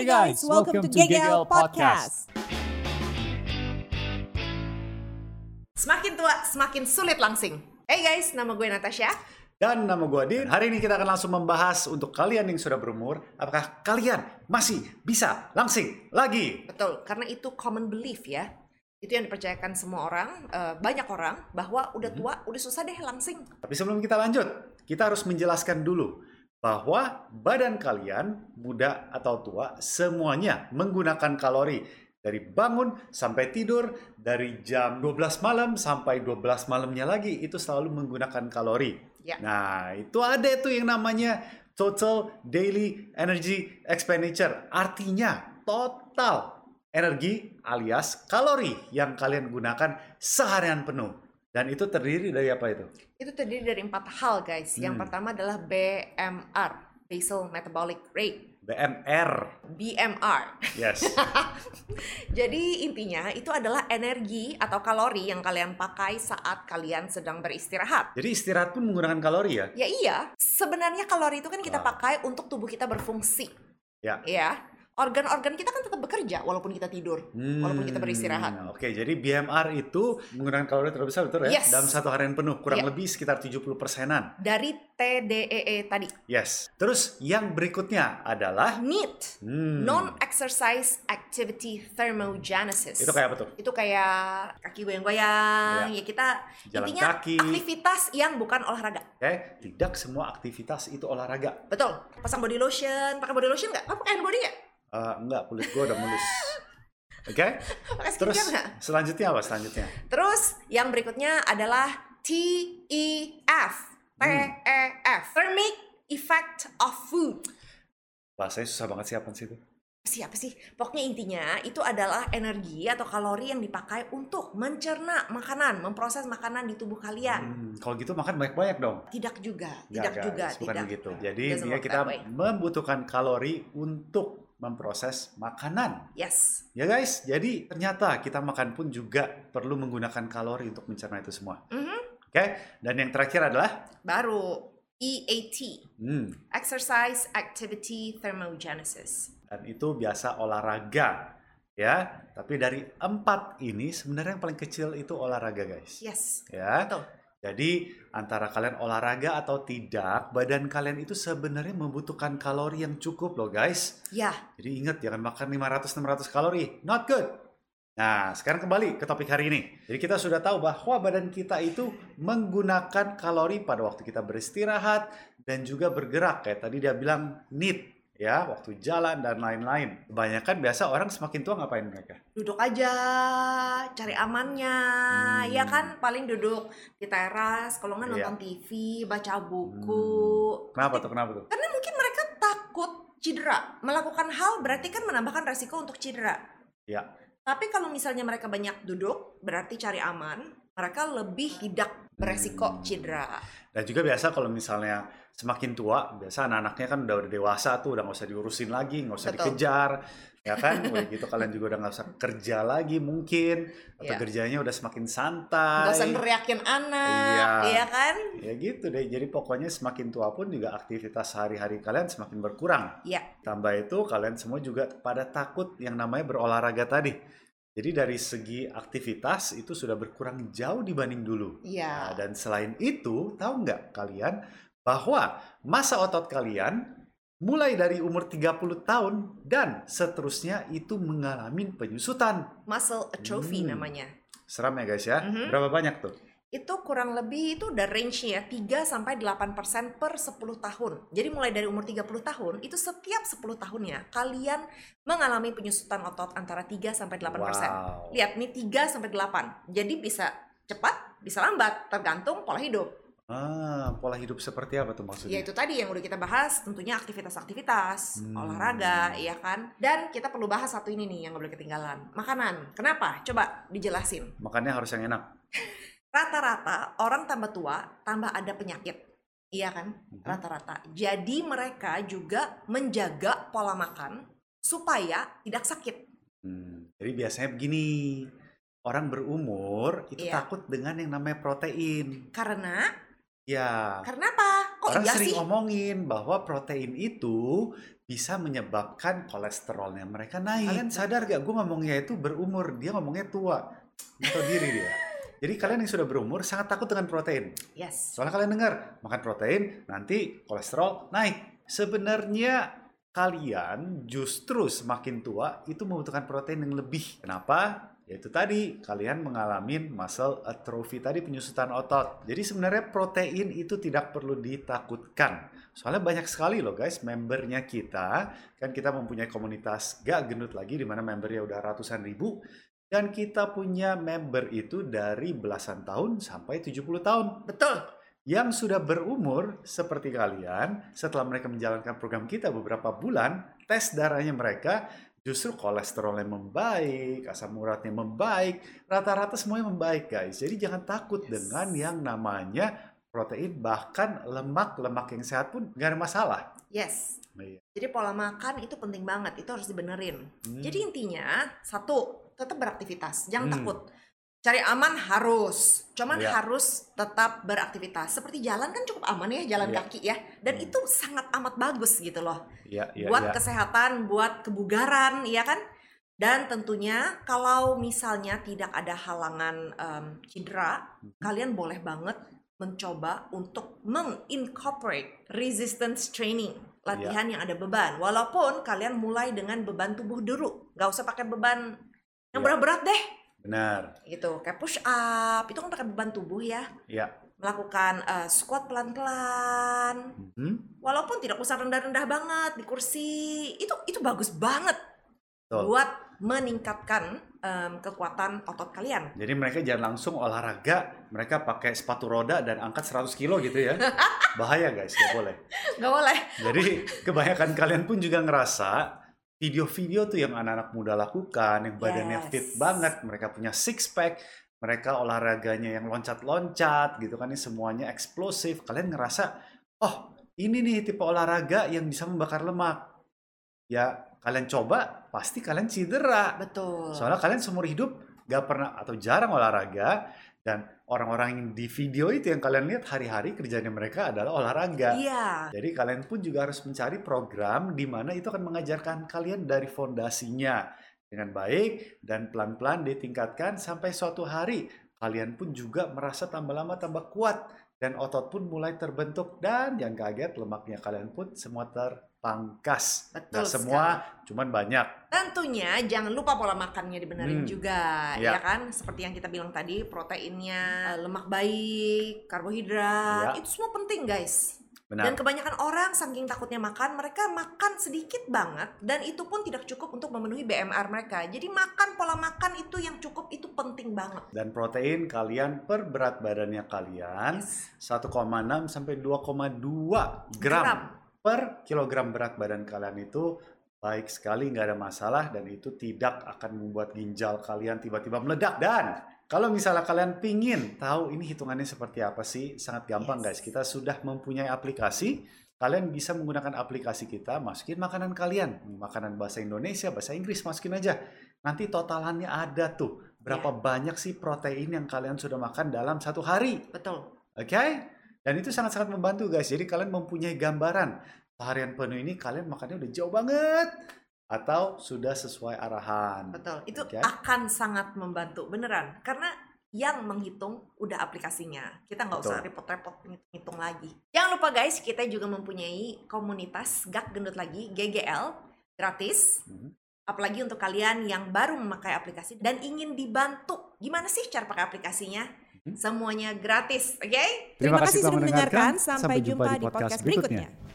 Hey guys, welcome, to GGL Podcast. Semakin tua, semakin sulit langsing. Hey guys, nama gue Natasha. Dan nama gue Din. Hari ini kita akan langsung membahas untuk kalian yang sudah berumur, apakah kalian masih bisa langsing lagi? Betul, karena itu common belief ya. Itu yang dipercayakan semua orang, eh, banyak orang, bahwa udah tua, udah susah deh langsing. Tapi sebelum kita lanjut, kita harus menjelaskan dulu bahwa badan kalian, muda atau tua, semuanya menggunakan kalori. Dari bangun sampai tidur, dari jam 12 malam sampai 12 malamnya lagi, itu selalu menggunakan kalori. Ya. Nah, itu ada tuh yang namanya total daily energy expenditure. Artinya total energi alias kalori yang kalian gunakan seharian penuh. Dan itu terdiri dari apa itu? Itu terdiri dari empat hal guys. Yang Hmm. pertama adalah BMR, Basal Metabolic Rate. BMR. BMR. Yes. Jadi intinya itu adalah energi atau kalori yang kalian pakai saat kalian sedang beristirahat. Jadi istirahat pun menggunakan kalori ya? Ya iya, sebenarnya kalori itu kan kita Ah. pakai untuk tubuh kita berfungsi. Ya. Ya, organ-organ kita kan tetap bekerja walaupun kita tidur, walaupun kita beristirahat. Hmm, Oke, jadi BMR itu menggunakan kalori terbesar betul ya? Yes. Dalam satu harian penuh, kurang Iya. lebih sekitar 70 persenan. Dari TDEE tadi, Yes. Terus yang berikutnya adalah NEAT, hmm, Non-Exercise Activity Thermogenesis. itu kayak apa tuh? Itu kayak kaki goyang-goyang, ya kita Jalan intinya kaki. aktivitas yang bukan olahraga. Oke, tidak semua aktivitas itu olahraga. Betul. Pasang body lotion, pakai body lotion nggak? Kamu pakai hand body nggak? Eh, enggak, kulit gue udah mulus. Oke? Pakai Terus selanjutnya apa selanjutnya? Terus yang berikutnya adalah TEF. TEF. Thermic Effect of Food. Bahasanya susah banget sih apa sih itu? Siapa sih? Pokoknya intinya itu adalah energi atau kalori yang dipakai untuk mencerna makanan, memproses makanan di tubuh kalian. Hmm, kalau gitu makan banyak-banyak dong. Tidak juga, tidak guys, juga, bukan tidak. begitu. Jadi Doesn't intinya work kita way. membutuhkan kalori untuk memproses makanan. Yes. Ya guys, jadi ternyata kita makan pun juga perlu menggunakan kalori untuk mencerna itu semua. Mhm. Oke, dan yang terakhir adalah Baru EAT, hmm, Exercise Activity Thermogenesis. dan itu biasa olahraga ya. Tapi dari empat ini sebenarnya yang paling kecil itu olahraga guys. Yes. Ya. Betul. Jadi antara kalian olahraga atau tidak, badan kalian itu sebenarnya membutuhkan kalori yang cukup loh guys. Ya, Jadi ingat jangan makan 500-600 kalori, not good. Nah, sekarang kembali ke topik hari ini. Jadi kita sudah tahu bahwa badan kita itu menggunakan kalori pada waktu kita beristirahat dan juga bergerak. Kayak tadi dia bilang need ya, waktu jalan dan lain-lain. Kebanyakan biasa orang semakin tua ngapain mereka? duduk aja, cari amannya, Hmm. ya kan? Paling duduk di teras, kalau nggak Iya. nonton TV, baca buku. Kenapa tuh? Kenapa tuh? Karena mungkin mereka takut cedera. Melakukan hal berarti kan menambahkan resiko untuk cedera. Ya. Tapi kalau misalnya mereka banyak duduk, berarti cari aman, mereka lebih tidak beresiko Hmm. cedera. Dan juga biasa kalau misalnya semakin tua, biasa anak-anaknya kan udah, udah dewasa tuh, udah nggak usah diurusin lagi, nggak usah Betul. dikejar, ya kan? Udah gitu kalian juga udah nggak usah kerja lagi mungkin, atau Iya. kerjanya udah semakin santai. Gak usah neriakin anak, Iya. iya kan? Ya gitu deh. Jadi pokoknya semakin tua pun juga aktivitas sehari-hari kalian semakin berkurang. Iya. Tambah itu kalian semua juga pada takut yang namanya berolahraga tadi. Jadi dari segi aktivitas itu sudah berkurang jauh dibanding dulu. Iya. Nah, dan selain itu, tahu nggak kalian bahwa masa otot kalian mulai dari umur 30 tahun dan seterusnya itu mengalami penyusutan. Muscle atrophy Hmm. namanya. Seram ya guys ya. Mhm. Berapa banyak tuh? Itu kurang lebih itu udah range-nya ya 3 sampai 8% per 10 tahun. Jadi mulai dari umur 30 tahun itu setiap 10 tahunnya kalian mengalami penyusutan otot antara 3 sampai 8%. Wow. Lihat nih 3 sampai 8. Jadi bisa cepat, bisa lambat tergantung pola hidup. Ah, pola hidup seperti apa tuh maksudnya? Ya itu tadi yang udah kita bahas tentunya aktivitas-aktivitas, Hmm. olahraga, ya kan? Dan kita perlu bahas satu ini nih yang gak boleh ketinggalan. Makanan. Kenapa? Coba dijelasin. Makannya harus yang enak. rata-rata orang tambah tua tambah ada penyakit iya kan Mhm. rata-rata jadi mereka juga menjaga pola makan supaya tidak sakit Hmm, jadi biasanya begini, orang berumur itu Iya. takut dengan yang namanya protein. karena Ya, karena apa kok orang iya sering sih ngomongin bahwa protein itu bisa menyebabkan kolesterolnya mereka naik. Kalian sadar gak? Gue ngomongnya itu berumur, dia ngomongnya tua. Atau diri dia. Jadi kalian yang sudah berumur sangat takut dengan protein. Yes. Soalnya kalian dengar, makan protein nanti kolesterol naik. Sebenarnya kalian justru semakin tua itu membutuhkan protein yang lebih. Kenapa? Yaitu tadi kalian mengalami muscle atrophy tadi penyusutan otot. Jadi sebenarnya protein itu tidak perlu ditakutkan. Soalnya banyak sekali loh guys membernya kita. Kan kita mempunyai komunitas gak gendut lagi di mana membernya udah ratusan ribu. Dan kita punya member itu dari belasan tahun sampai 70 tahun. Betul. Yang sudah berumur seperti kalian, setelah mereka menjalankan program kita beberapa bulan, tes darahnya mereka justru kolesterolnya membaik, asam uratnya membaik, rata-rata semuanya membaik guys. Jadi jangan takut yes. dengan yang namanya protein, bahkan lemak-lemak yang sehat pun nggak ada masalah. Yes. Iya. Jadi pola makan itu penting banget, itu harus dibenerin. Hmm. Jadi intinya satu tetap beraktivitas, jangan hmm. takut. Cari aman harus, cuman ya. harus tetap beraktivitas. Seperti jalan kan cukup aman ya, jalan ya. kaki ya, dan hmm. itu sangat amat bagus gitu loh. Ya, ya, buat ya. kesehatan, buat kebugaran, ya kan. Dan tentunya kalau misalnya tidak ada halangan um, cedera, hmm. kalian boleh banget mencoba untuk mengincorporate resistance training latihan ya. yang ada beban walaupun kalian mulai dengan beban tubuh dulu nggak usah pakai beban yang iya. berat-berat deh. Benar. Gitu, kayak push up, itu kan pakai beban tubuh ya. Iya. Melakukan uh, squat pelan-pelan. Mm-hmm. Walaupun tidak usah rendah-rendah banget di kursi, itu itu bagus banget Tuh. buat meningkatkan um, kekuatan otot kalian. Jadi mereka jangan langsung olahraga, mereka pakai sepatu roda dan angkat 100 kilo gitu ya. Bahaya guys, gak boleh. Gak boleh. Jadi kebanyakan kalian pun juga ngerasa video-video tuh yang anak-anak muda lakukan, yang badannya yes. fit banget, mereka punya six pack, mereka olahraganya yang loncat-loncat gitu kan, ini semuanya eksplosif. Kalian ngerasa, oh ini nih tipe olahraga yang bisa membakar lemak. Ya kalian coba, pasti kalian cedera. Betul. Soalnya kalian seumur hidup gak pernah atau jarang olahraga, dan orang-orang yang di video itu yang kalian lihat hari-hari kerjanya mereka adalah olahraga. Iya. Jadi kalian pun juga harus mencari program di mana itu akan mengajarkan kalian dari fondasinya dengan baik dan pelan-pelan ditingkatkan sampai suatu hari kalian pun juga merasa tambah lama tambah kuat dan otot pun mulai terbentuk dan yang kaget lemaknya kalian pun semua ter pangkas. Betul. Nah, semua sekali. cuman banyak. Tentunya jangan lupa pola makannya dibenerin hmm. juga, ya. ya kan? Seperti yang kita bilang tadi, proteinnya, lemak baik, karbohidrat, ya. itu semua penting, guys. Benar. Dan kebanyakan orang saking takutnya makan, mereka makan sedikit banget dan itu pun tidak cukup untuk memenuhi BMR mereka. Jadi makan pola makan itu yang cukup itu penting banget. Dan protein kalian per berat badannya kalian yes. 1,6 sampai 2,2 gram. gram per kilogram berat badan kalian itu baik sekali, nggak ada masalah dan itu tidak akan membuat ginjal kalian tiba-tiba meledak dan kalau misalnya kalian pingin tahu ini hitungannya seperti apa sih, sangat gampang yes. guys. Kita sudah mempunyai aplikasi. Kalian bisa menggunakan aplikasi kita, masukin makanan kalian. Makanan bahasa Indonesia, bahasa Inggris, masukin aja. Nanti totalannya ada tuh. Berapa yeah. banyak sih protein yang kalian sudah makan dalam satu hari. Betul. Oke? Okay? Dan itu sangat-sangat membantu guys. Jadi kalian mempunyai gambaran seharian penuh ini kalian makannya udah jauh banget atau sudah sesuai arahan. Betul. Itu okay? akan sangat membantu beneran karena yang menghitung udah aplikasinya. Kita nggak usah repot-repot ngitung lagi. Jangan lupa guys, kita juga mempunyai komunitas Gak Gendut Lagi GGL gratis. Mm -hmm. Apalagi untuk kalian yang baru memakai aplikasi dan ingin dibantu. Gimana sih cara pakai aplikasinya? Hmm? Semuanya gratis, oke? Okay? Terima, Terima kasih sudah mendengarkan. Sampai, Sampai jumpa di podcast berikutnya. berikutnya.